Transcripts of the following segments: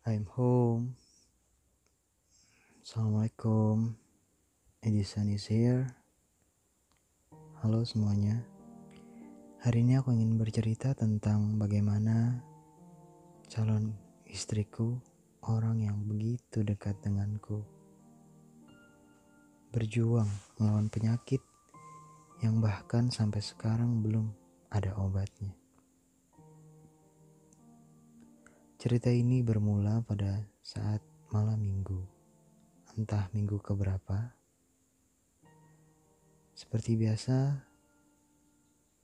I'm home. Assalamualaikum. Edison is here. Halo semuanya. Hari ini aku ingin bercerita tentang bagaimana calon istriku, orang yang begitu dekat denganku, berjuang melawan penyakit yang bahkan sampai sekarang belum ada obatnya. Cerita ini bermula pada saat malam minggu, entah minggu keberapa. Seperti biasa,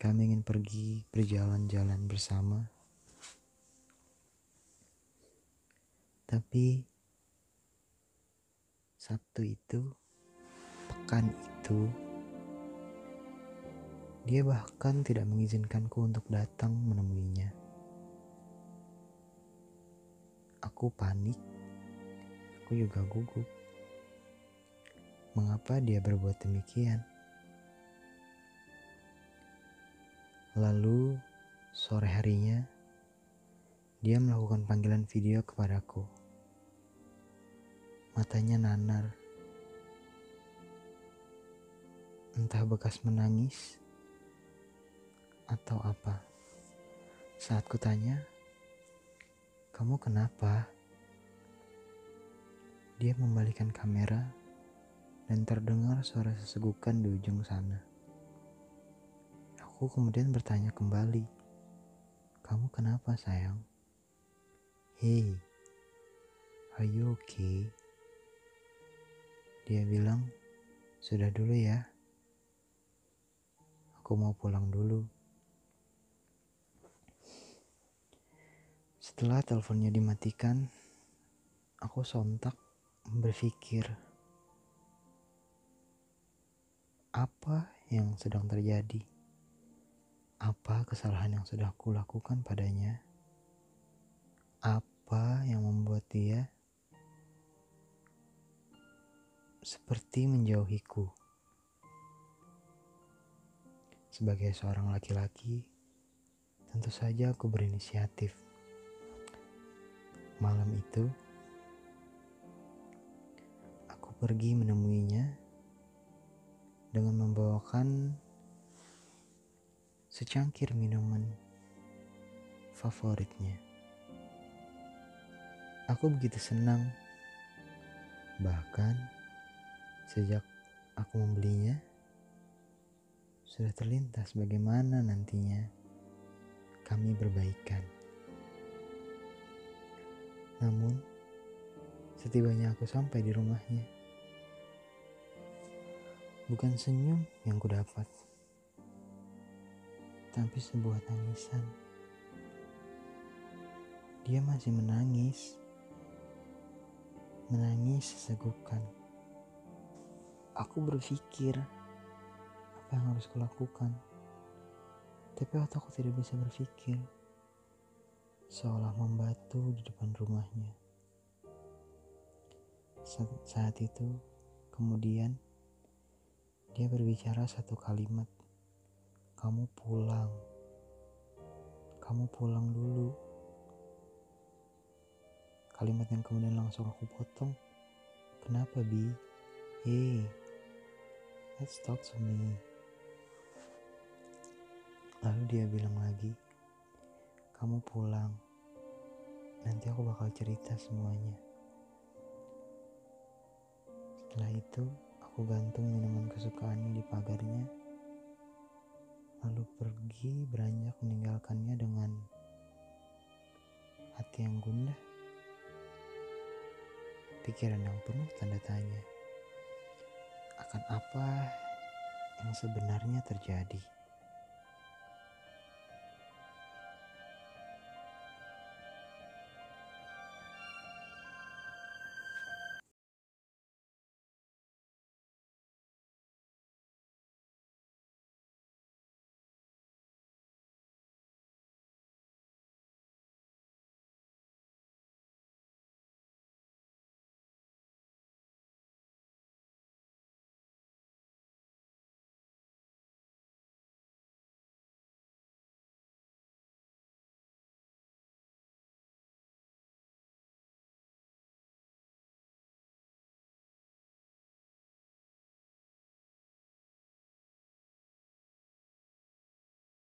kami ingin pergi berjalan-jalan bersama. Tapi Sabtu itu, pekan itu, dia bahkan tidak mengizinkanku untuk datang menemuinya. Aku panik. Aku juga gugup. Mengapa dia berbuat demikian? Lalu, sore harinya, dia melakukan panggilan video kepadaku. Matanya nanar. Entah bekas menangis atau apa. Saat kutanya, kamu kenapa? Dia membalikan kamera dan terdengar suara sesegukan di ujung sana. Aku kemudian bertanya kembali, "Kamu kenapa, sayang?" "Hey, are you okay?" Dia bilang, "Sudah dulu ya. Aku mau pulang dulu." Setelah teleponnya dimatikan, aku sontak berpikir, apa yang sedang terjadi? Apa kesalahan yang sudah aku lakukan padanya? Apa yang membuat dia seperti menjauhiku? Sebagai seorang laki-laki, tentu saja aku berinisiatif Malam itu, pergi menemuinya dengan membawakan secangkir minuman favoritnya. Aku begitu senang, bahkan sejak aku membelinya, sudah terlintas bagaimana nantinya kami berbaikan. Namun, setibanya aku sampai di rumahnya, bukan senyum yang kudapat, tapi sebuah tangisan. Dia masih menangis, menangis sesegukan. Aku berpikir apa yang harus kulakukan, tapi otakku tidak bisa berpikir seolah membatu di depan rumahnya. Saat itu, kemudian dia berbicara satu kalimat, "Kamu pulang, kamu pulang dulu." Kalimat yang kemudian langsung aku potong. Kenapa, Bi? Hey, let's talk to me. Lalu dia bilang lagi, kamu pulang. Nanti aku bakal cerita semuanya. Setelah itu, aku gantung minuman kesukaannya di pagarnya, lalu pergi beranjak meninggalkannya dengan hati yang gundah, pikiran yang penuh tanda tanya. Akan apa yang sebenarnya terjadi?